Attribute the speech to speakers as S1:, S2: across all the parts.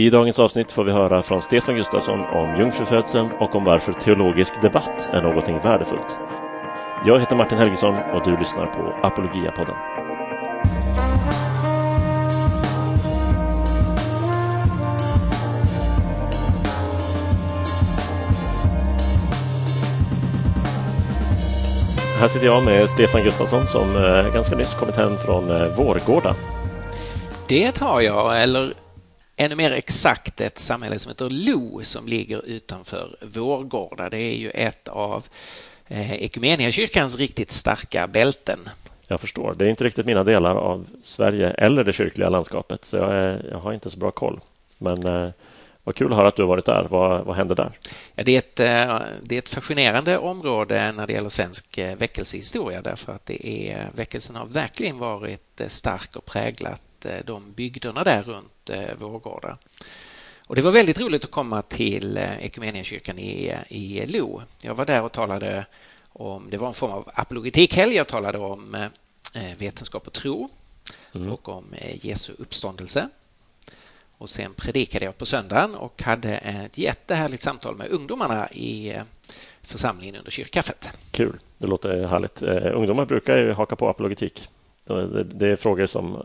S1: I dagens avsnitt får vi höra från Stefan Gustafsson om jungfrufödseln och om varför teologisk debatt är någonting värdefullt. Jag heter Martin Helgesson och du lyssnar på Apologiapodden. Här sitter jag med Stefan Gustafsson som eh, ganska nyss kommit hem från eh, Vårgårda.
S2: Det har jag, eller ännu mer exakt ett samhälle som heter Lo som ligger utanför Vårgårda. Det är ju ett av eh, Ekumeniakyrkans riktigt starka bälten.
S1: Jag förstår. Det är inte riktigt mina delar av Sverige eller det kyrkliga landskapet så jag, är, jag har inte så bra koll. Men eh, vad kul att höra att du har varit där. Vad, vad hände där?
S2: Ja, det, är ett, eh, det är ett fascinerande område när det gäller svensk eh, väckelsehistoria därför att det är, väckelsen har verkligen varit stark och präglat de bygderna där runt Vårgårda. Och det var väldigt roligt att komma till Ekumeniakyrkan i, i Lo. Jag var där och talade om, det var en form av apologetikhelg. Jag talade om vetenskap och tro mm. och om Jesu uppståndelse. Och sen predikade jag på söndagen och hade ett jättehärligt samtal med ungdomarna i eh, församlingen under kyrkkaffet.
S1: Kul, det låter härligt. Ungdomar brukar ju haka på apologetik. Det, är frågor som, eh,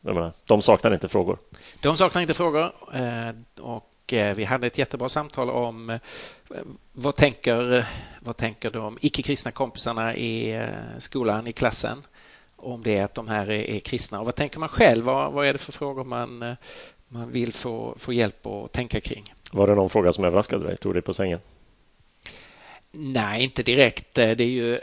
S1: jag menar, de saknar inte frågor.
S2: De saknar inte frågor uh, och vi hade ett jättebra samtal om vad tänker, vad tänker de icke-kristna kompisarna i skolan, i klassen om det att de här är, är kristna och vad tänker man själv? Vad, vad är det för frågor man man vill få, få hjälp att tänka kring.
S1: Var det någon fråga som överraskade dig? Tog dig på sängen?
S2: Nej, inte direkt. Det är ju,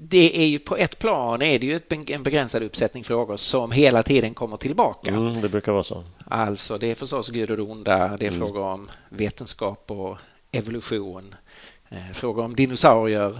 S2: det är ju på ett plan är det ju en begränsad uppsättning frågor som hela tiden kommer tillbaka.
S1: Mm, det brukar vara så.
S2: Alltså, det är förstås Gud och det onda. Det är mm. frågor om vetenskap och evolution. Eh, frågor om dinosaurier.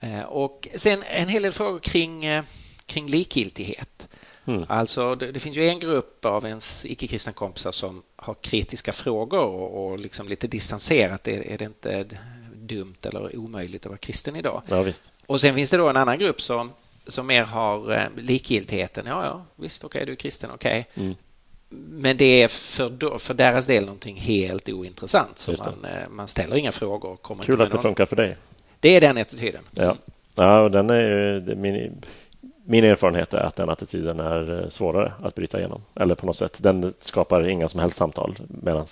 S2: Eh, och sen en hel del frågor kring, eh, kring likgiltighet. Mm. Alltså, det, det, finns ju en grupp av ens icke-kristna kompisar som har kritiska frågor och, och liksom lite distanserat. Är, är det inte dumt eller omöjligt att vara kristen idag?
S1: Ja, visst.
S2: Och sen finns det då en annan grupp som, som mer har eh, likgiltigheten. Ja, ja, visst, okej, okay, du är kristen, okej. Okay. Mm. Men det är för, för deras del någonting helt ointressant. Så man, eh, man ställer inga frågor. Kommer
S1: Kul att det någon... funkar för dig.
S2: Det är den attityden.
S1: Ja, ja och den är. Min min erfarenhet är att den attityden är eh, svårare att bryta igenom. Eller på något sätt, den skapar inga som helst samtal. Medan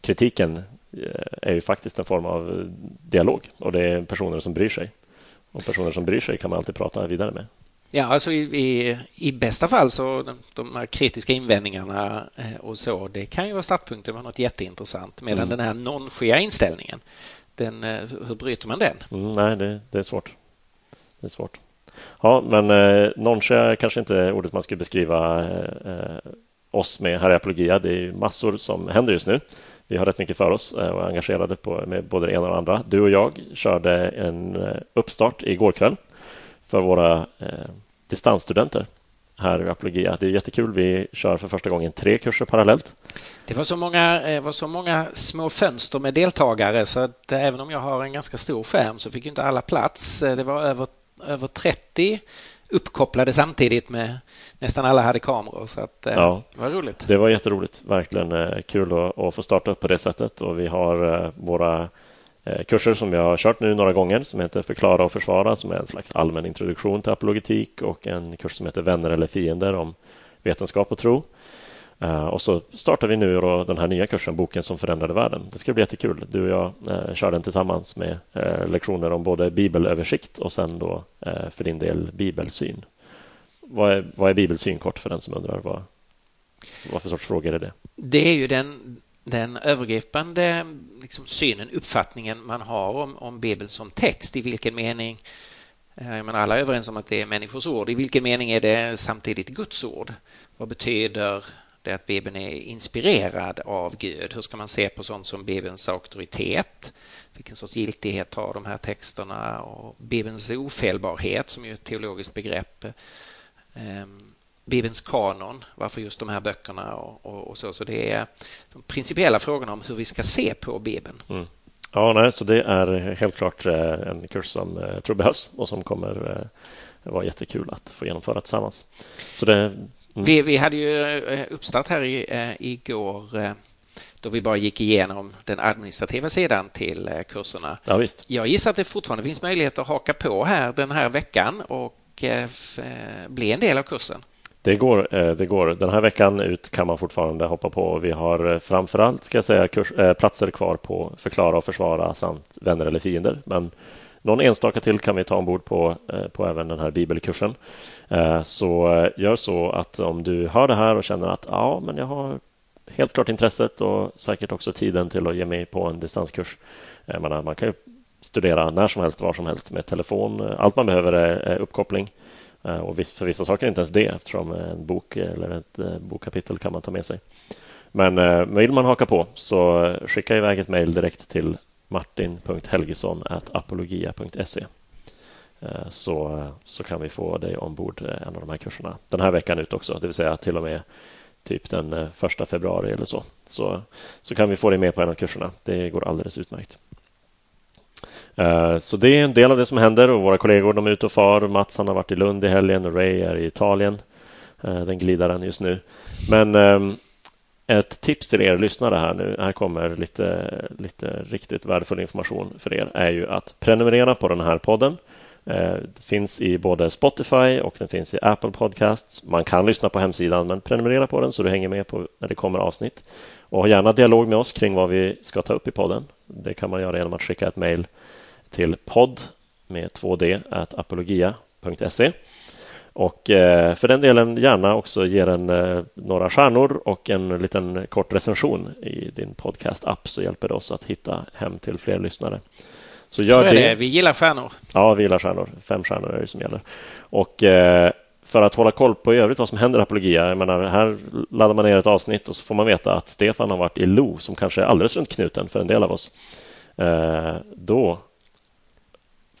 S1: kritiken är ju faktiskt en form av dialog och det är personer som bryr sig. Och personer som bryr sig kan man alltid prata vidare med.
S2: Ja, alltså i, i, i, bästa fall så de, de här kritiska invändningarna och så, det kan ju vara startpunkten för något jätteintressant. Medan mm. den här nonchia inställningen, den, hur bryter man den?
S1: Mm, nej, det, det, är svårt. Det är svårt. Ja, men eh, noncha kanske inte är ordet man skulle beskriva eh, oss med här i Apologia. Det är massor som händer just nu. Vi har rätt mycket för oss eh, och är engagerade på, med både det ena och det andra. Du och jag körde en eh, uppstart igår kväll för våra eh, distansstudenter här i Apologia. Det är jättekul. Vi kör för första gången tre kurser parallellt.
S2: Det var så många, eh, var så många små fönster med deltagare så att även om jag har en ganska stor skärm så fick inte alla plats. Det var över över 30 uppkopplade samtidigt med nästan alla hade kameror. Så att, eh, ja, det var roligt.
S1: Det var jätteroligt. Verkligen eh, kul att, att, få starta upp på det sättet. Och vi har eh, våra kurser som vi har kört nu några gånger som heter Förklara och försvara som är en slags allmän introduktion till apologetik och en kurs som heter Vänner eller fiender om vetenskap och tro. Eh, och så startar vi nu då den här nya kursen, Boken som förändrade världen. Det ska bli jättekul. Du och jag eh, kör den tillsammans med eh, lektioner om både bibelöversikt och sen då för din del bibelsyn. Vad är, vad är bibelsyn kort för den som undrar? Vad, vad för sorts frågor är det?
S2: Det är ju den, den övergripande liksom, synen, uppfattningen man har om, om Bibeln som text. I vilken mening jag menar, alla är överens om att det är människors ord. I vilken mening är det samtidigt Guds ord? Vad betyder det är att Bibeln är inspirerad av Gud. Hur ska man se på sånt som Bibelns auktoritet? Vilken sorts giltighet har de här texterna? Och Bibelns ofelbarhet, som är ett teologiskt begrepp. Ehm, Bibelns kanon, varför just de här böckerna och, och, och, så. Så det är de principiella frågorna om hur vi ska se på Bibeln. Mm.
S1: Ja, nej, så det är helt klart eh, en kurs som jag tror behövs och som kommer eh, vara jättekul att få genomföra tillsammans. Så det
S2: Mm. Vi, vi hade ju eh, uppstart här i, äh, igår äh, då vi bara gick igenom den administrativa sidan till eh, kurserna.
S1: Ja, visst.
S2: Jag gissar att det fortfarande finns möjlighet att haka på här den här veckan och eh, bli en del av kursen.
S1: Det går, det går. Den här veckan ut kan man fortfarande hoppa på. Vi har framförallt ska jag säga, kurs, platser kvar på Förklara och försvara samt Vänner eller fiender. Men någon enstaka till kan vi ta ombord på, eh, på även den här bibelkursen. Eh, så eh, gör så att om du hör det här och känner att ja, men jag har helt klart intresset och säkert också tiden till att ge mig på en distanskurs. Menar, man kan ju studera när som helst, var som helst med telefon. Allt man behöver är uppkoppling. Och för vissa saker inte ens det eftersom en bok eller ett bokkapitel kan man ta med sig. Men vill man haka på så skicka iväg ett mejl direkt till martin.helgesson.apologia.se eh, så, eh, så kan vi få dig ombord eh, en av de här kurserna den här veckan ut också, det vill säga till och med typ den första februari eller så. så. Så kan vi få dig med på en av kurserna. Det går alldeles utmärkt. Så det är en del av det som händer och våra kollegor de är ute och far. Mats han har varit i Lund i helgen och Ray är i Italien. Den glidaren just nu. Men ehm, ett tips till er lyssnare här nu, här kommer lite, lite riktigt värdefull information för er, är ju att prenumerera på den här podden eh, det finns i både Spotify och den finns i Apple Podcasts. Man kan lyssna på hemsidan, men prenumerera på den så du hänger med på när det kommer avsnitt. Och ha gärna dialog med oss kring vad vi ska ta upp i podden. Det kan man göra genom att skicka ett mejl till podd med 2d apologia.se. Och eh, för den delen gärna också ge den eh, några stjärnor och en liten kort recension i din podcast-app så hjälper det oss att hitta hem till fler lyssnare.
S2: Så, gör så är det. det. Vi gillar stjärnor.
S1: Ja, vi gillar stjärnor. Fem stjärnor är det som gäller. Och eh, för att hålla koll på i övrigt vad som händer i Apologia. Jag menar, här laddar man ner ett avsnitt och så får man veta att Stefan har varit i Lo som kanske är alldeles runt knuten för en del av oss. Då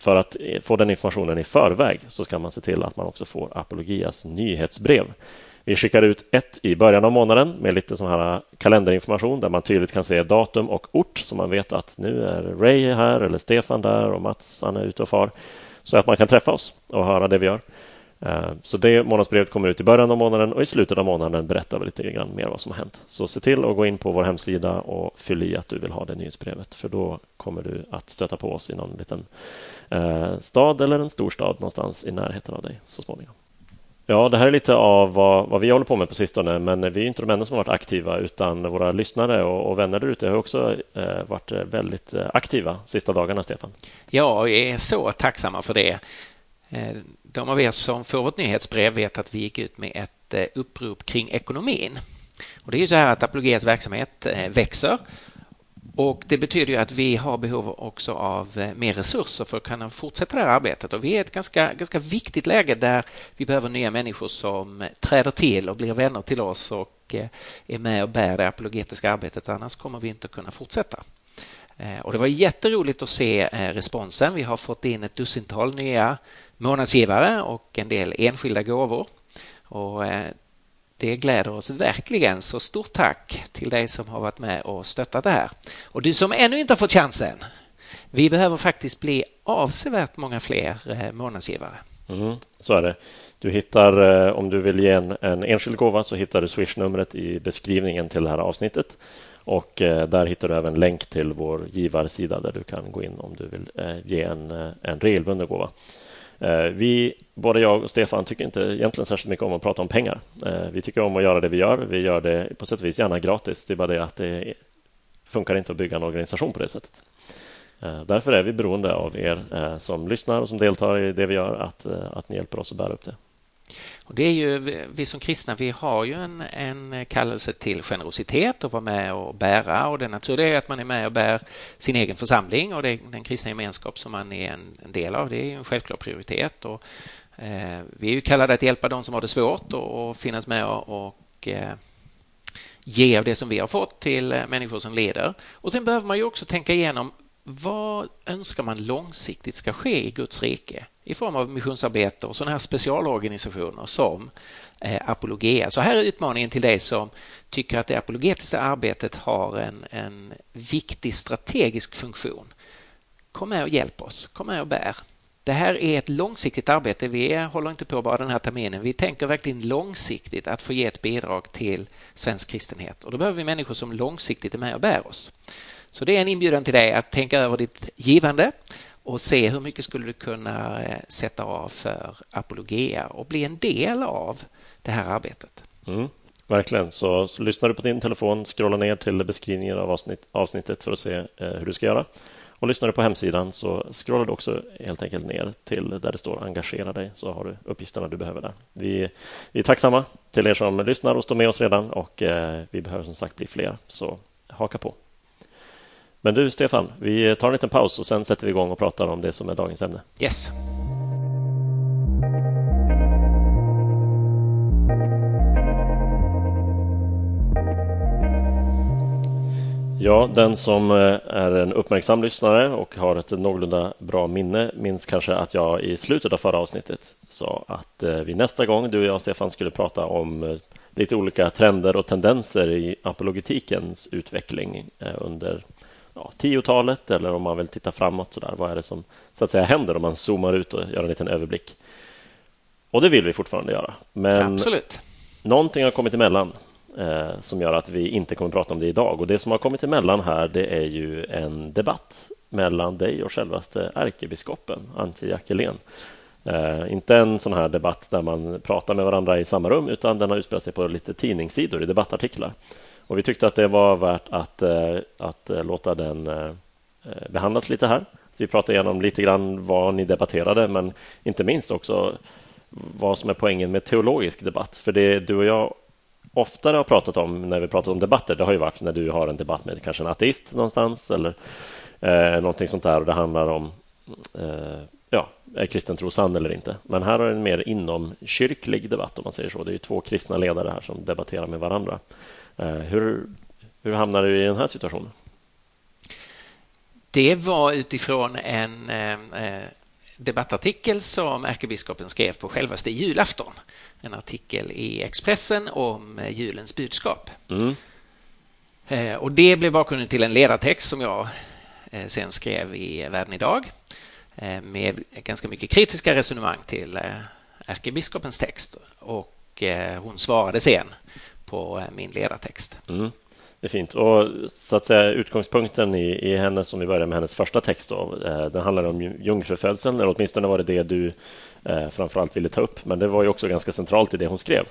S1: för att eh, få den informationen i förväg så ska man se till att man också får Apologias nyhetsbrev. Vi skickar ut ett i början av månaden med lite sån här eh, kalenderinformation där man tydligt kan se datum och ort så man vet att nu är Ray här eller Stefan där och Mats han är ute och far så att man kan träffa oss och höra det vi gör. Eh, så det månadsbrevet kommer ut i början av månaden och i slutet av månaden berättar vi lite grann mer vad som har hänt. Så se till att gå in på vår hemsida och fyll i att du vill ha det nyhetsbrevet för då kommer du att stöta på oss i någon liten Eh, stad eller en stor stad någonstans i närheten av dig så småningom. Ja, det här är lite av vad, vad, vi håller på med på sistone, men vi är inte de enda som har varit aktiva utan våra lyssnare och, och vänner där ute har också eh, varit eh, väldigt eh, aktiva sista dagarna, Stefan.
S2: Ja, vi är så tacksamma för det. De av er som får vårt nyhetsbrev vet att vi gick ut med ett upprop kring ekonomin. Och det är ju så här att Apologias verksamhet växer och Det betyder ju att vi har behov också av eh, mer resurser för att kunna fortsätta det här arbetet. Och vi är i ett ganska, ganska viktigt läge där vi behöver nya människor som eh, träder till och blir vänner till oss och eh, är med och bär det apologetiska arbetet. Annars kommer vi inte kunna fortsätta. Och Det var jätteroligt att se responsen. Vi har fått in ett dussintal nya månadsgivare och en del enskilda gåvor. Och det gläder oss verkligen. Så stort tack till dig som har varit med och stöttat det här. Och du som ännu inte har fått chansen. Vi behöver faktiskt bli avsevärt många fler eh, månadsgivare.
S1: Mm, så är det. Du hittar, eh, om du vill ge en, en enskild gåva så hittar du swishnumret i beskrivningen till det här avsnittet. Och eh, där hittar du även länk till vår givarsida där du kan gå in om du vill ge en, en regelbunden gåva. Eh, vi, både jag och Stefan, tycker inte egentligen särskilt mycket om att prata om pengar. Eh, vi tycker om att göra det vi gör. Vi gör det på sätt och vis gärna gratis. Det är bara det att det funkar inte att bygga en organisation på det sättet. Eh, därför är vi beroende av er som lyssnar och som deltar i det vi gör, att, att ni hjälper oss att bära upp det.
S2: Och det är ju, vi som kristna vi har ju en, en kallelse till generositet och vara med och bära. Och det naturliga är att man är med och bär sin egen församling och det, den kristna gemenskap som man är en, en del av. Det är en självklar prioritet. Och, eh, vi är ju kallade att hjälpa de som har det svårt och, och finnas med och, och eh, ge av det som vi har fått till eh, människor som leder. Och Sen behöver man ju också tänka igenom vad önskar man långsiktigt ska ske i Guds rike i form av missionsarbete och sådana här specialorganisationer som eh, Apologea. Så här är utmaningen till dig som tycker att det apologetiska arbetet har en, en viktig strategisk funktion. Kom med och hjälp oss, kom med och bär. det här är ett långsiktigt arbete. Vi håller inte på bara den här terminen. Vi tänker verkligen långsiktigt att få ge ett bidrag till svensk kristenhet. Och då behöver vi människor som långsiktigt är med och bär oss. Så det är en inbjudan till dig att tänka över ditt givande och se hur mycket skulle du kunna eh, sätta av för apologia och bli en del av det här arbetet.
S1: Mm, verkligen. Så, så lyssnar du på din telefon, scrolla ner till beskrivningen av avsnitt, avsnittet för att se eh, hur du ska göra. Och lyssnar du på hemsidan så scrollar du också helt enkelt ner till där det står engagera dig så har du uppgifterna du behöver där. Vi, vi är tacksamma till er som lyssnar och står med oss redan och eh, vi behöver som sagt bli fler så haka på. Men du Stefan, vi tar en liten paus och sen sätter vi igång och pratar om det som är dagens ämne.
S2: Yes.
S1: Ja, den som eh, är en uppmärksam lyssnare och har ett någorlunda bra minne minns kanske att jag i slutet av förra avsnittet sa att eh, vi nästa gång du och jag, Stefan, skulle prata om eh, lite olika trender och tendenser i apologetikens utveckling under ja, 10-talet eller om man vill titta framåt. Så där. Vad är det som så att säga händer om man zoomar ut och gör en liten överblick? Och det vill vi fortfarande göra. Men
S2: Absolut.
S1: någonting har kommit emellan eh, som gör att vi inte kommer prata om det idag. Och det som har kommit emellan här det är ju en debatt mellan dig och självaste ärkebiskopen Antje Jackelén. Eh, inte en sån här debatt där man pratar med varandra i samma rum utan den har utspelat sig på lite tidningssidor i debattartiklar. Och vi tyckte att det var värt att, eh, att eh, låta den eh, behandlas lite här. Vi pratade igenom lite grann vad ni debatterade men inte minst också vad som är poängen med teologisk debatt. För det du och jag oftare har pratat om när vi pratat om debatter, det har ju varit när du har en debatt med kanske en ateist någonstans eller eh, någonting sånt där och det handlar om eh, ja, är kristen tro sann eller inte? Men här har en mer inomkyrklig debatt om man säger så. Det är ju två kristna ledare här som debatterar med varandra. Eh, hur, hur hamnar du i den här situationen?
S2: Det var utifrån en eh, eh debattartikel som ärkebiskopen skrev på självaste julafton. En artikel i Expressen om julens budskap. Mm. Och Det blev bakgrunden till en ledartext som jag sen skrev i Världen idag med ganska mycket kritiska resonemang till ärkebiskopens text. Och hon svarade sen på eh, min ledartext. Mm.
S1: Det är fint. Och så att säga utgångspunkten i, i hennes, om vi börjar med hennes första text då, eh, den handlar om jungfrufödseln, eller åtminstone var det det du eh, framförallt ville ta upp. Men det var ju också ganska centralt i det hon skrev.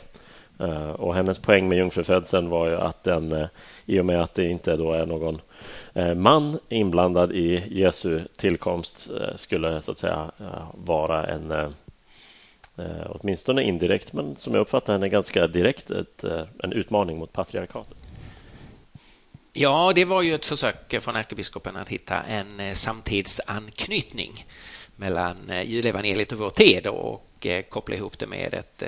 S1: Eh, och hennes poäng med jungfrufödseln var ju att den, eh, i och med att det inte då är någon eh, man inblandad i Jesu tillkomst, eh, skulle så att säga eh, vara en eh, Eh, åtminstone indirekt, men som jag uppfattar henne ganska direkt ett, eh, en utmaning mot patriarkatet.
S2: Ja, det var ju ett försök från ärkebiskopen att hitta en eh, samtidsanknytning mellan julevangeliet och vår tid och koppla ihop det med ett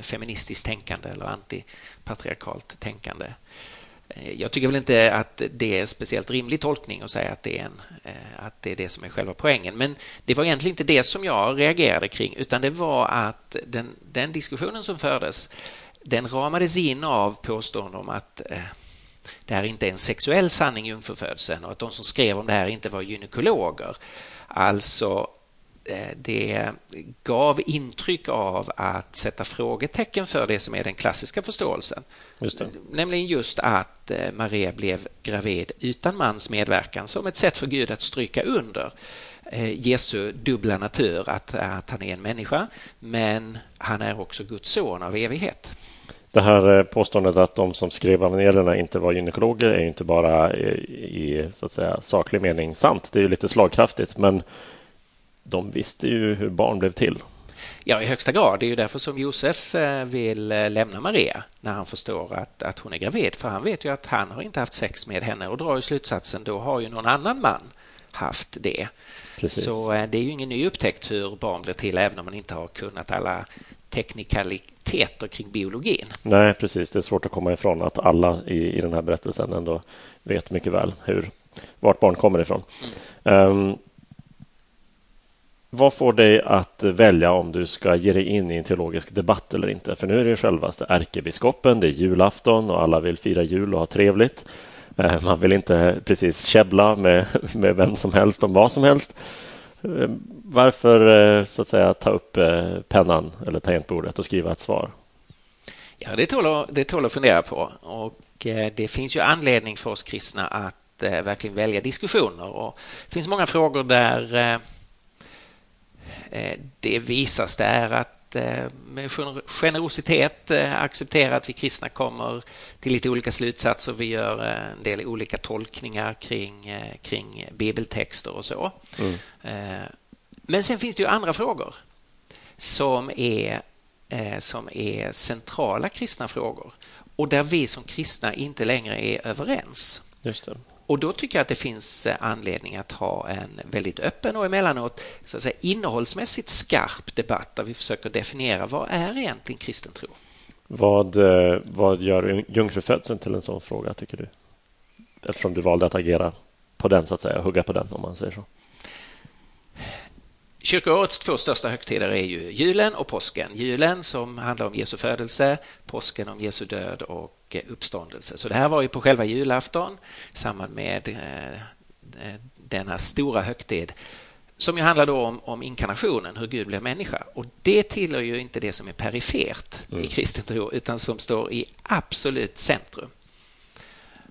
S2: feministiskt tänkande eller antipatriarkalt tänkande. Eh, jag tycker väl inte att det är speciellt rimlig tolkning att säga att det, är en, eh, att det är det som är själva poängen. Men det var egentligen inte det som jag reagerade kring utan det var att den, den diskussionen som fördes den ramades in av påståenden om att eh, det här inte är en sexuell sanning, jungfrufödseln, och att de som skrev om det här inte var gynekologer. Alltså, det gav intryck av att sätta frågetecken för det som är den klassiska förståelsen. Just Nämligen just att eh, Maria blev gravid utan mans medverkan som ett sätt för Gud att stryka under eh, Jesu dubbla natur, att, att han är en människa men han är också Guds son av evighet.
S1: Det här eh, påståendet att de som skrev evangelierna inte var gynekologer är inte bara i, i så att säga, saklig mening sant. Det är ju lite slagkraftigt, men de visste ju hur barn blev till.
S2: Ja, i högsta grad. Det är ju därför som Josef eh, vill eh, lämna Maria när han förstår att, att hon är gravid. För han vet ju att han har inte haft sex med henne och drar ju slutsatsen då har ju någon annan man haft det. Precis. Så det är ju ingen ny upptäckt hur barn blir till även om man inte har kunnat alla teknikaliteter kring biologin.
S1: Nej, precis. Det är svårt att komma ifrån att alla i, i den här berättelsen ändå vet mycket väl hur, vart barn kommer ifrån. Mm. Um, vad får dig att välja om du ska ge dig in i en teologisk debatt eller inte? För nu är det ju självaste ärkebiskopen, det är julafton och alla vill fira jul och ha trevligt. Eh, man vill inte precis käbbla med, med vem som helst om vad som helst. Eh, varför eh, så att säga ta upp pennan eller tangentbordet och skriva ett svar?
S2: Ja, det tål, det tål att fundera på. Och det finns ju anledning för oss kristna att verkligen välja diskussioner. Och det finns många frågor där det visas det är att med generositet acceptera att vi kristna kommer till lite olika slutsatser. Vi gör en del olika tolkningar kring, kring bibeltexter och så. Mm. Men sen finns det ju andra frågor som är, som är centrala kristna frågor och där vi som kristna inte längre är överens. Och då tycker jag att det finns eh, anledning att ha en väldigt öppen och emellanåt så att säga, innehållsmässigt skarp debatt där vi försöker definiera vad är egentligen kristen tro?
S1: Vad, eh, vad gör jungfrufödseln till en sån fråga tycker du? Eftersom du valde att agera på den så att säga, hugga på den om man säger så.
S2: Kyrkoårets två största högtider är ju julen och påsken. Julen som handlar om Jesu födelse, påsken om Jesu död och uppståndelse. Så det här var ju på själva julafton i samband med eh, denna stora högtid som ju handlar om, om inkarnationen, hur Gud blev människa. Och det tillhör ju inte det som är perifert mm. i kristen tro utan som står i absolut centrum.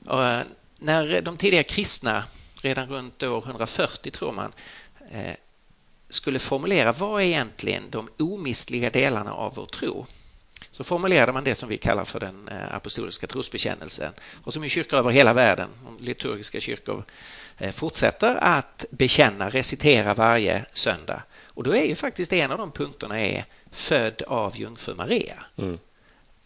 S2: Och eh, när de tidiga kristna, redan runt år 140 tror man, eh, skulle formulera vad är egentligen de omistliga delarna av vår tro så formulerade man det som vi kallar för den eh, apostoliska trosbekännelsen och som i kyrkor över hela världen, liturgiska kyrkor, eh, fortsätter att bekänna, recitera varje söndag. Och då är ju faktiskt en av de punkterna är född av jungfru Maria. Mm.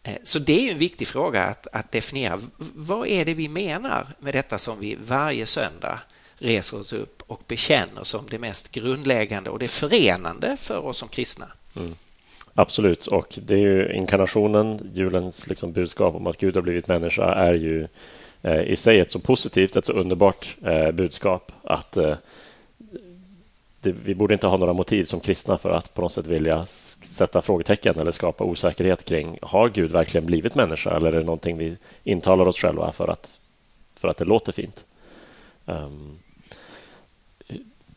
S2: Eh, så det är ju en viktig fråga att, att definiera. Vad är det vi menar med detta som vi varje söndag reser oss upp och bekänner som det mest grundläggande och det förenande för oss som kristna. Mm.
S1: Absolut, och det är ju inkarnationen, julens liksom budskap om att Gud har blivit människa är ju eh, i sig ett så positivt, ett så underbart eh, budskap att eh, det, vi borde inte ha några motiv som kristna för att på något sätt vilja sätta frågetecken eller skapa osäkerhet kring har Gud verkligen blivit människa eller är det någonting vi intalar oss själva för att, för att det låter fint? Um,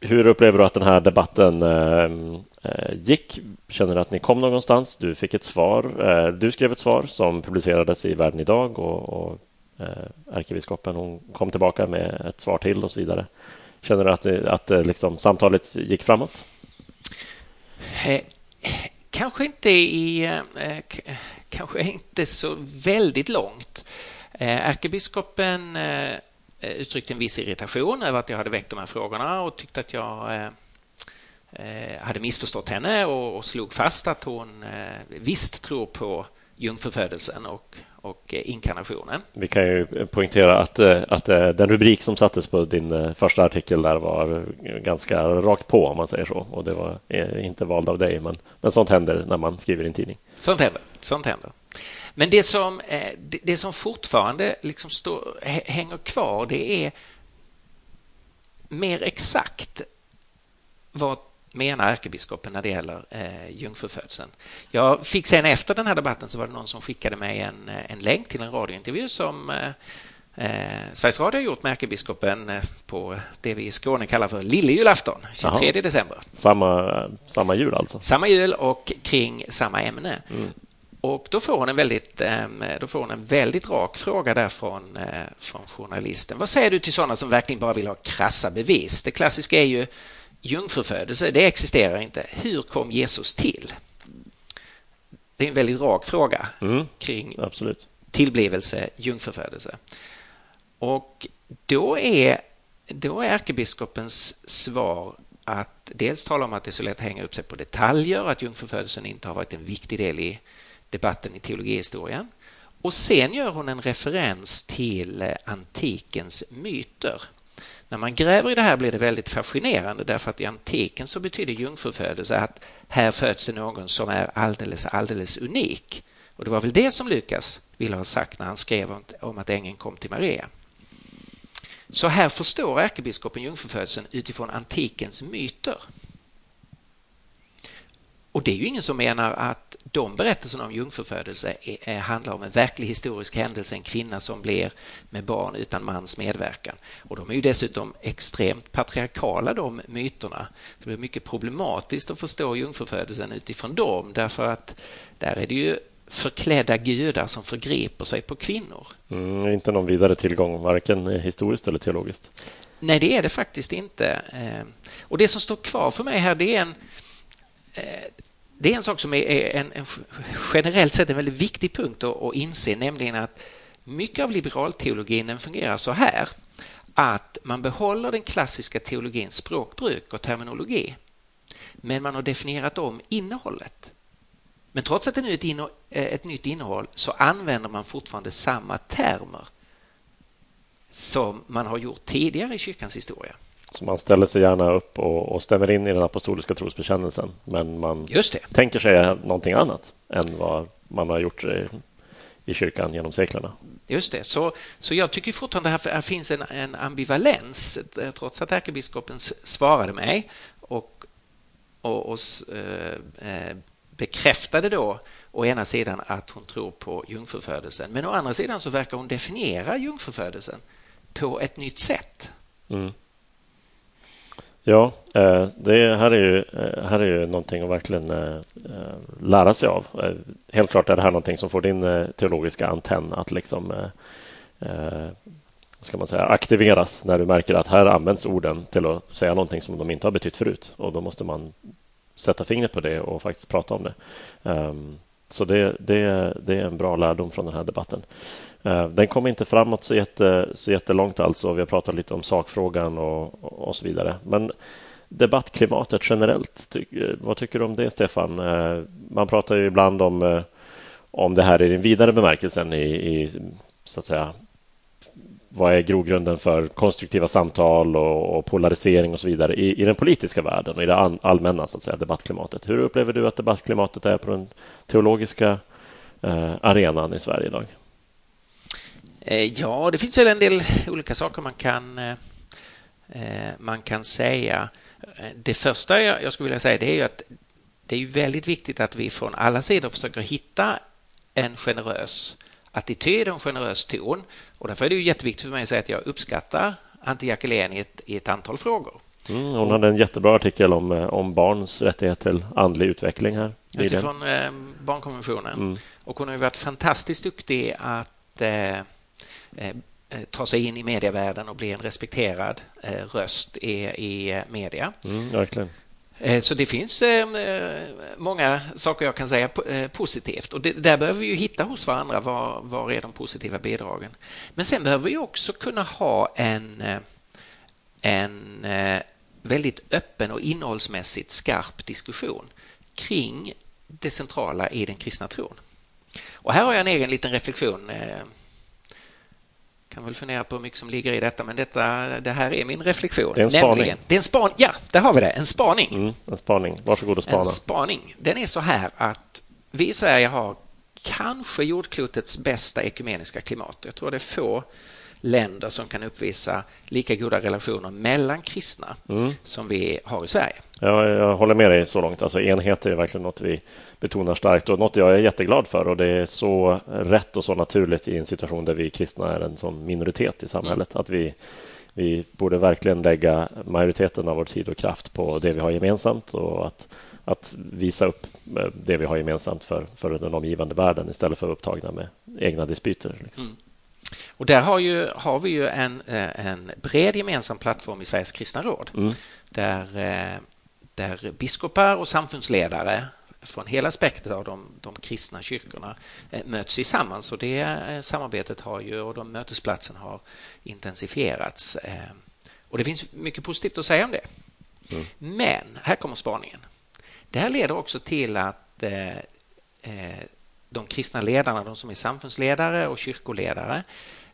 S1: hur upplever du att den här debatten um, Eh, gick? Känner du att ni kom någonstans? Du fick ett svar. Eh, du skrev ett svar som publicerades i Världen idag och, och eh, ärkebiskopen hon kom tillbaka med ett svar till och så vidare. Känner du att, det, att eh, liksom, samtalet gick framåt?
S2: Kanske inte i kanske inte så väldigt långt. Ärkebiskopen uttryckte en viss irritation över att jag hade väckt de här frågorna och tyckte att jag hade missförstått henne och slog fast att hon visst tror på jungfrufödelsen och, och inkarnationen.
S1: Vi kan ju poängtera att, att den rubrik som sattes på din första artikel där var ganska rakt på om man säger så. Och det var inte vald av dig, men, men sånt händer när man skriver i en tidning.
S2: Sånt händer. Sånt händer. Men det som, eh, det som fortfarande liksom står, hänger kvar det är mer exakt vad menar ärkebiskopen när det gäller eh, jungfrufödseln. Jag fick sen efter den här debatten så var det någon som skickade mig en, eh, en länk till en radiointervju som eh, eh, Sveriges Radio har gjort med ärkebiskopen eh, på det vi i Skåne kallar för lillejulafton, 23 Aha. december.
S1: Samma, samma jul alltså?
S2: Samma jul och kring samma ämne. Mm. Och då får hon en väldigt, då får hon en väldigt rak fråga där från, från journalisten. Vad säger du till sådana som verkligen bara vill ha krassa bevis? Det klassiska är ju jungfrufödelse, det existerar inte. Hur kom Jesus till? Det är en väldigt rak fråga mm, kring absolut. tillblivelse, jungfrufödelse. Och då är, då är ärkebiskopens svar att dels tala om att det är så lätt att hänga upp sig på detaljer, att jungfrufödelsen inte har varit en viktig del i debatten i teologihistorien. Och sen gör hon en referens till antikens myter. När man gräver i det här blir det väldigt fascinerande därför att i antiken så betyder jungfrufödelse att här föds det någon som är alldeles, alldeles unik. Och det var väl det som Lukas ville ha sagt när han skrev om att ängeln kom till Maria. Så här förstår ärkebiskopen jungfrufödelsen utifrån antikens myter. Och det är ju ingen som menar att de berättelserna om jungfrufödelse handlar om en verklig historisk händelse, en kvinna som blir med barn utan mans medverkan. Och de är ju dessutom extremt patriarkala de myterna. det är mycket problematiskt att förstå jungfrufödelsen utifrån dem därför att där är det ju förklädda gudar som förgriper sig på kvinnor.
S1: Mm, inte någon vidare tillgång, varken historiskt eller teologiskt.
S2: Nej, det är det faktiskt inte. Eh, och det som står kvar för mig här, det är en eh, det är en sak som är en, en generellt sett en väldigt viktig punkt att, att inse, nämligen att mycket av liberalteologin fungerar så här att man behåller den klassiska teologins språkbruk och terminologi men man har definierat om innehållet. Men trots att det nu är ett, inno, eh, ett nytt innehåll så använder man fortfarande samma termer som man har gjort tidigare i kyrkans historia.
S1: Så man ställer sig gärna upp och, och stämmer in i den apostoliska trosbekännelsen men man tänker sig någonting annat än vad man har gjort i, i kyrkan genom seklerna.
S2: Just det, så, så jag tycker fortfarande att här finns en, en ambivalens trots att ärkebiskopen svarade mig och, och, och äh, bekräftade då å ena sidan att hon tror på jungfrufödelsen men å andra sidan så verkar hon definiera jungfrufödelsen på ett nytt sätt. Mm.
S1: Ja, eh, det här är ju, eh, här är ju någonting att verkligen eh, lära sig av. Helt klart är det här någonting som får din teologiska antenn att liksom ska man säga, aktiveras när du märker att här används orden till att säga någonting som de inte har betytt förut och då måste man sätta fingret på det och faktiskt prata om det. Ehm, så det, det, det är en bra lärdom från den här debatten. Eh, den kommer inte framåt så, jätte, så jättelångt alltså. Vi har pratat lite om sakfrågan och, och så vidare. Men debattklimatet generellt, ty, eh, vad tycker du om det Stefan? Eh, man pratar ju ibland om, om det här i den vidare bemärkelsen i, i så att säga vad är grogrunden för konstruktiva samtal och, och polarisering och så vidare i, i, den politiska världen och i det allmänna så att säga, debattklimatet. Hur upplever du att debattklimatet är på den teologiska eh, arenan i Sverige idag?
S2: Eh, ja, det finns väl en del olika saker man kan, eh, eh man kan säga. Eh, det första jag skulle vilja säga det är ju att det är väldigt viktigt att vi från alla sidor försöker hitta en generös attityd och en generös ton. Och därför är det ju jätteviktigt för mig att säga att jag uppskattar Ante Jackelén i ett, i ett antal frågor.
S1: Mm, hon hade en jättebra artikel om, eh, om barns rättighet till andlig utveckling här.
S2: Utifrån eh, barnkonventionen. Mm. Och hon har ju varit fantastiskt duktig att eh, eh, ta sig in i medievärlden och bli en respekterad eh, röst i, i media.
S1: Mm, verkligen.
S2: Eh, så det finns eh, många saker jag kan säga eh, positivt och det, där behöver vi ju hitta hos varandra var, var är de positiva bidragen. Men sen behöver vi också kunna ha en, en väldigt öppen och innehållsmässigt skarp diskussion kring det centrala i den kristna tron. Och här har jag en egen liten reflektion kan väl fundera på hur mycket som ligger i detta, men detta, det här är min reflektion.
S1: Det är en spaning. Nämligen,
S2: det är en span, ja, där har vi det. En spaning.
S1: Mm, en spaning. Varsågod och spana.
S2: En spaning. Den är så här att vi i Sverige har kanske jordklotets bästa ekumeniska klimat. Jag tror det är få länder som kan uppvisa lika goda relationer mellan kristna mm. som vi har i Sverige.
S1: Ja, jag håller med dig så långt. Alltså, enhet är verkligen något vi betonar starkt och något jag är jätteglad för och det är så rätt och så naturligt i en situation där vi kristna är en sån minoritet i samhället att vi, vi borde verkligen lägga majoriteten av vår tid och kraft på det vi har gemensamt och att, att visa upp eh, det vi har gemensamt för, för den omgivande världen istället för att upptagna med egna dispyter. Liksom. Mm.
S2: Och där har, ju, har vi ju en, eh, en bred gemensam plattform i Sveriges kristna råd mm. där, eh, där biskopar och samfundsledare från hela spektrat av de, de kristna kyrkorna eh, möts tillsammans och det samarbetet har ju och de mötesplatserna har intensifierats. Och det finns mycket positivt att säga om det. Mm. Men här kommer spaningen. Det här leder också till att de kristna ledarna, de som är samfundsledare och kyrkoledare,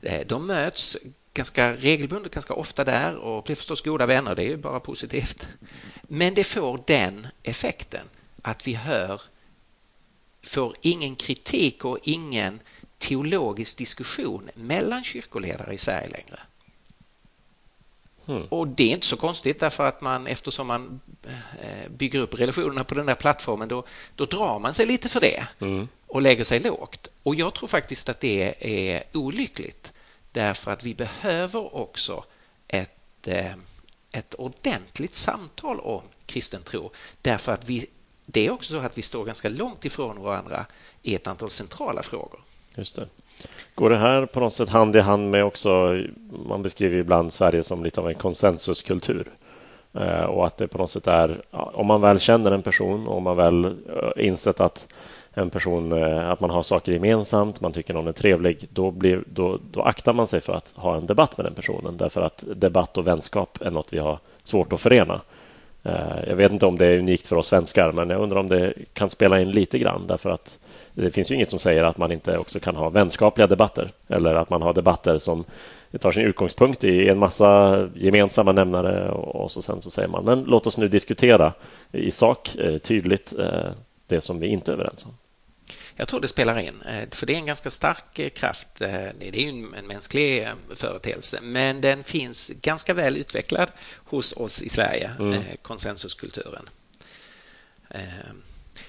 S2: eh, de möts ganska regelbundet, ganska ofta där och blir förstås goda vänner. Det är ju bara positivt. Men det får den effekten att vi hör, får ingen kritik och ingen teologisk diskussion mellan kyrkoledare i Sverige längre. Mm. Och det är inte så konstigt därför att man eftersom man eh, bygger upp relationerna på den där plattformen då, då drar man sig lite för det mm. och lägger sig lågt. Och jag tror faktiskt att det är olyckligt därför att vi behöver också ett, eh, ett ordentligt samtal om kristen tro därför att vi, det är också så att vi står ganska långt ifrån varandra i ett antal centrala frågor.
S1: Just det. Går det här på något sätt hand i hand med också, man beskriver ibland Sverige som lite av en konsensuskultur eh, och att det på något sätt är, om man väl känner en person och om man väl eh, insett att en person, eh, att man har saker gemensamt, man tycker någon är trevlig, då, blir, då, då aktar man sig för att ha en debatt med den personen därför att debatt och vänskap är något vi har svårt att förena. Eh, jag vet inte om det är unikt för oss svenskar, men jag undrar om det kan spela in lite grann därför att det finns ju inget som säger att man inte också kan ha vänskapliga debatter eller att man har debatter som tar sin utgångspunkt i en massa gemensamma nämnare och så sen så säger man men låt oss nu diskutera i sak eh, tydligt det som vi inte är överens om.
S2: Jag tror det spelar in, eh, för det är en ganska stark kraft. Det är ju en mänsklig företeelse, men den finns ganska väl utvecklad hos oss i Sverige, mm. konsensuskulturen.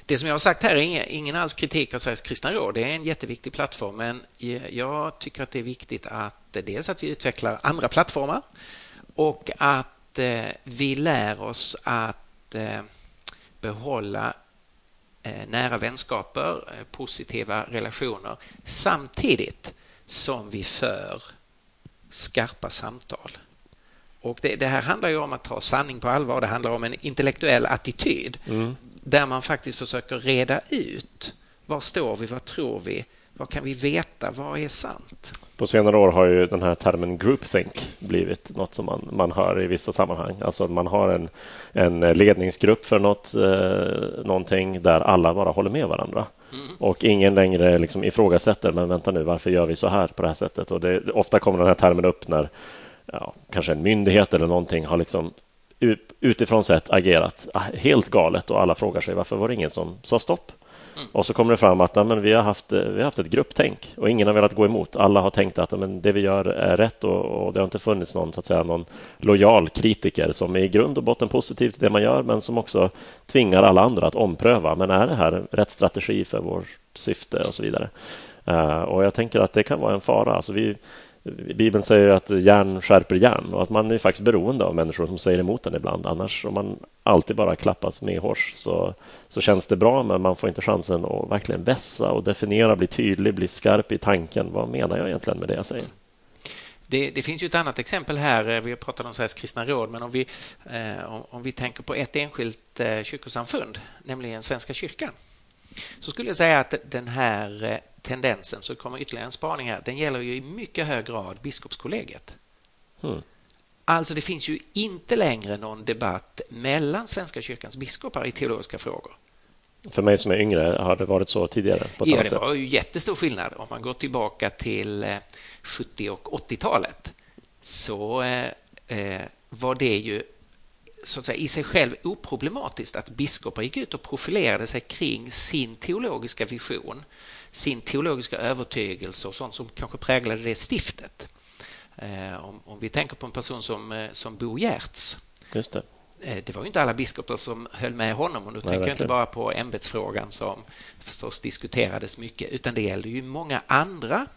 S2: Det som jag har sagt här är ingen alls kritik av Sveriges kristna råd. Det är en jätteviktig plattform, men jag tycker att det är viktigt att dels att vi utvecklar andra plattformar och att eh, vi lär oss att eh, behålla eh, nära vänskaper, positiva relationer samtidigt som vi för skarpa samtal. Och det, det, här handlar ju om att ta sanning på allvar. Det handlar om en intellektuell attityd. Mm där man faktiskt försöker reda ut var står vi, vad tror vi, vad kan vi veta, vad är sant?
S1: På senare år har ju den här termen groupthink blivit något som man, man hör i vissa sammanhang. Alltså man har en, en ledningsgrupp för något, eh, någonting där alla bara håller med varandra. Mm. Och ingen längre liksom ifrågasätter, men vänta nu, varför gör vi så här på det här sättet? Och det, ofta kommer den här termen upp när ja, kanske en myndighet eller någonting har liksom utifrån sett agerat helt galet och alla frågar sig varför var det ingen som sa stopp? Mm. Och så kommer det fram att men vi, har haft, eh, vi har haft ett grupptänk och ingen har velat gå emot. Alla har tänkt att men, det vi gör är rätt och, och, det har inte funnits någon, så att säga, någon lojal kritiker som är i grund och botten positiv till det man gör men som också tvingar alla andra att ompröva. Men är det här rätt strategi för vårt syfte och så vidare? Uh, och jag tänker att det kan vara en fara. Alltså vi, Bibeln säger att järn skärper järn och att man är faktiskt beroende av människor som säger emot en ibland. Annars om man alltid bara klappas med hårs så, så känns det bra men man får inte chansen att verkligen vässa och definiera, bli tydlig, bli skarp i tanken. Vad menar jag egentligen med det jag säger?
S2: Det, det, finns ju ett annat exempel här. Vi har pratat om Sveriges kristna råd, men om vi, eh, om, om, vi tänker på ett enskilt eh, kyrkosamfund, nämligen Svenska kyrkan, så skulle jag säga att den här eh, tendensen så kommer ytterligare en spaning här. Den gäller ju i mycket hög grad biskopskollegiet. Mm. Alltså det finns ju inte längre någon debatt mellan Svenska kyrkans biskopar i teologiska frågor.
S1: För mig som är yngre har det varit så tidigare?
S2: ja, det var ju jättestor skillnad. Om man går tillbaka till 70 eh, och 80-talet så eh, var det ju så att säga, i sig själv oproblematiskt att biskopar gick ut och profilerade sig kring sin teologiska vision sin teologiska övertygelse och sånt som kanske präglade det stiftet. Eh, om, om vi tänker på en person som, eh, som Bo Giertz.
S1: Just det.
S2: Eh, det var ju inte alla biskopar som höll med honom och nu Nej, tänker jag inte bara på ämbetsfrågan som förstås diskuterades mycket utan det gällde ju många andra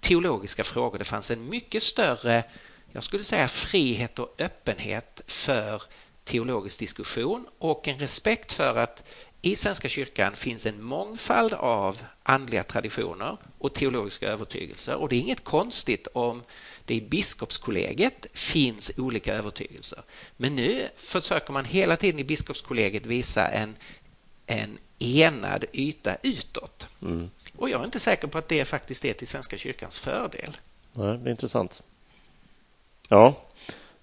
S2: teologiska frågor. Det fanns en mycket större, jag skulle säga frihet och öppenhet för teologisk diskussion och en respekt för att i Svenska kyrkan finns en mångfald av andliga traditioner och teologiska övertygelser och det är inget konstigt om det i biskopskollegiet finns olika övertygelser. Men nu försöker man hela tiden i biskopskollegiet visa en, en enad yta utåt. Mm. Och jag är inte säker på att det faktiskt är till Svenska kyrkans fördel.
S1: Nej, det är intressant. Ja,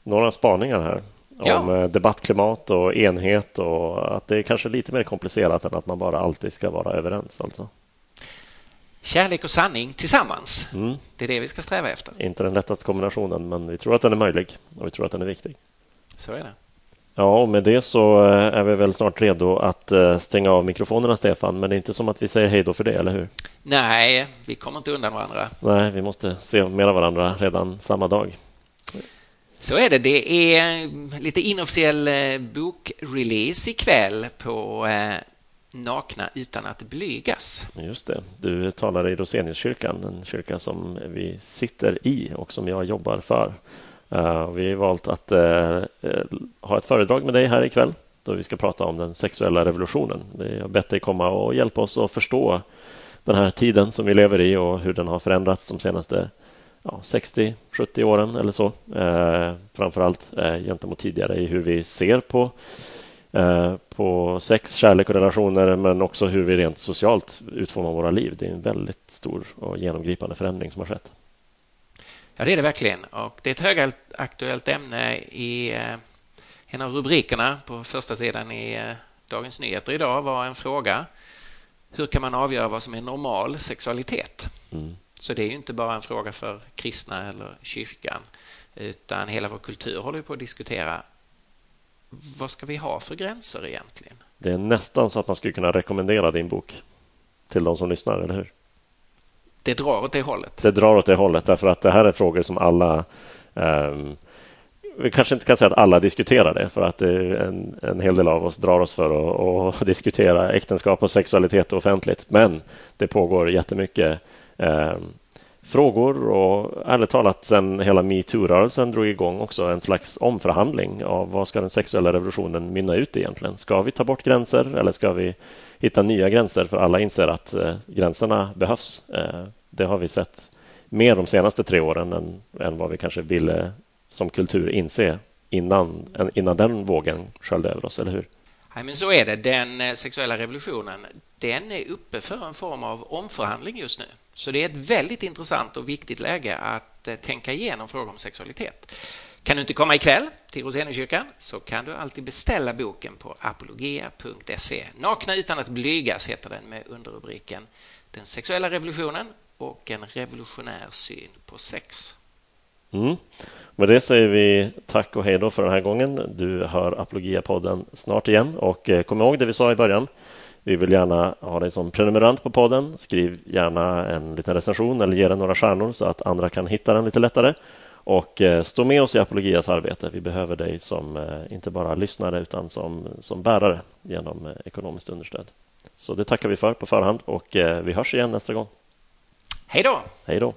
S1: några spaningar här ja. om eh, debattklimat och enhet och att det är kanske lite mer komplicerat än att man bara alltid ska vara överens. Alltså.
S2: Kärlek och sanning tillsammans. Mm. Det är det vi ska sträva efter.
S1: Inte den lättaste kombinationen, men vi tror att den är möjlig och vi tror att den är viktig.
S2: Så är det.
S1: Ja, och med det så eh, är vi väl snart redo att eh, stänga av mikrofonerna, Stefan. Men det är inte som att vi säger hej då för det, eller hur?
S2: Nej, vi kommer inte undan varandra.
S1: Nej, vi måste se mer av varandra redan samma dag.
S2: Så är det. Det är eh, lite inofficiell eh, bokrelease ikväll på eh, Nakna utan att blygas.
S1: Just det. Du talar i Roseniuskyrkan, en kyrka som vi sitter i och som jag jobbar för. Vi har valt att ha ett föredrag med dig här ikväll då vi ska prata om den sexuella revolutionen. Jag har bett dig komma och hjälpa oss att förstå den här tiden som vi lever i och hur den har förändrats de senaste ja, 60-70 åren eller så. Eh, framförallt eh, gentemot tidigare i hur vi ser på, eh, på sex, kärlek och relationer men också hur vi rent socialt utformar våra liv. Det är en väldigt stor och genomgripande förändring som har skett.
S2: Ja, det är det verkligen. Och det är ett högaktuellt ämne i eh, en av rubrikerna på första sidan i eh, Dagens Nyheter idag var en fråga. Hur kan man avgöra vad som är normal sexualitet? Mm. Så det är ju inte bara en fråga för kristna eller kyrkan utan hela vår kultur håller på att diskutera vad ska vi ha för gränser egentligen?
S1: Det är nästan så att man skulle kunna rekommendera din bok till de som lyssnar, eller hur?
S2: Det drar åt det hållet.
S1: Det drar åt det hållet därför att det här är frågor som alla um, vi kanske inte kan säga att alla diskuterar det för att en, en hel del av oss drar oss för att, att diskutera äktenskap och sexualitet offentligt. Men det pågår jättemycket eh, frågor och ärligt talat sen hela metoo-rörelsen drog igång också en slags omförhandling av vad ska den sexuella revolutionen mynna ut egentligen? Ska vi ta bort gränser eller ska vi hitta nya gränser? För alla inser att eh, gränserna behövs. Eh, det har vi sett mer de senaste tre åren än, än vad vi kanske ville som kultur inse innan, innan den vågen sköljde över oss, eller hur?
S2: Nej, men så är det. Den eh, sexuella revolutionen den är uppe för en form av omförhandling just nu. Så det är ett väldigt intressant och viktigt läge att eh, tänka igenom frågor om sexualitet. Kan du inte komma ikväll till Roseniuskyrkan så kan du alltid beställa boken på apologia.se. Nakna utan att blygas heter den med underrubriken Den sexuella revolutionen och en revolutionär syn på sex.
S1: Mm. Med det säger vi tack och hej då för den här gången. Du hör Apologia-podden snart igen och eh, kom ihåg det vi sa i början. Vi vill gärna ha dig som prenumerant på podden. Skriv gärna en liten recension eller ge den några stjärnor så att andra kan hitta den lite lättare. Och eh, stå med oss i Apologias arbete. Vi behöver dig som eh, inte bara lyssnare utan som, som bärare genom ekonomiskt understöd. Så det tackar vi för på förhand och vi hörs igen nästa gång.
S2: Hej då!
S1: Hej då!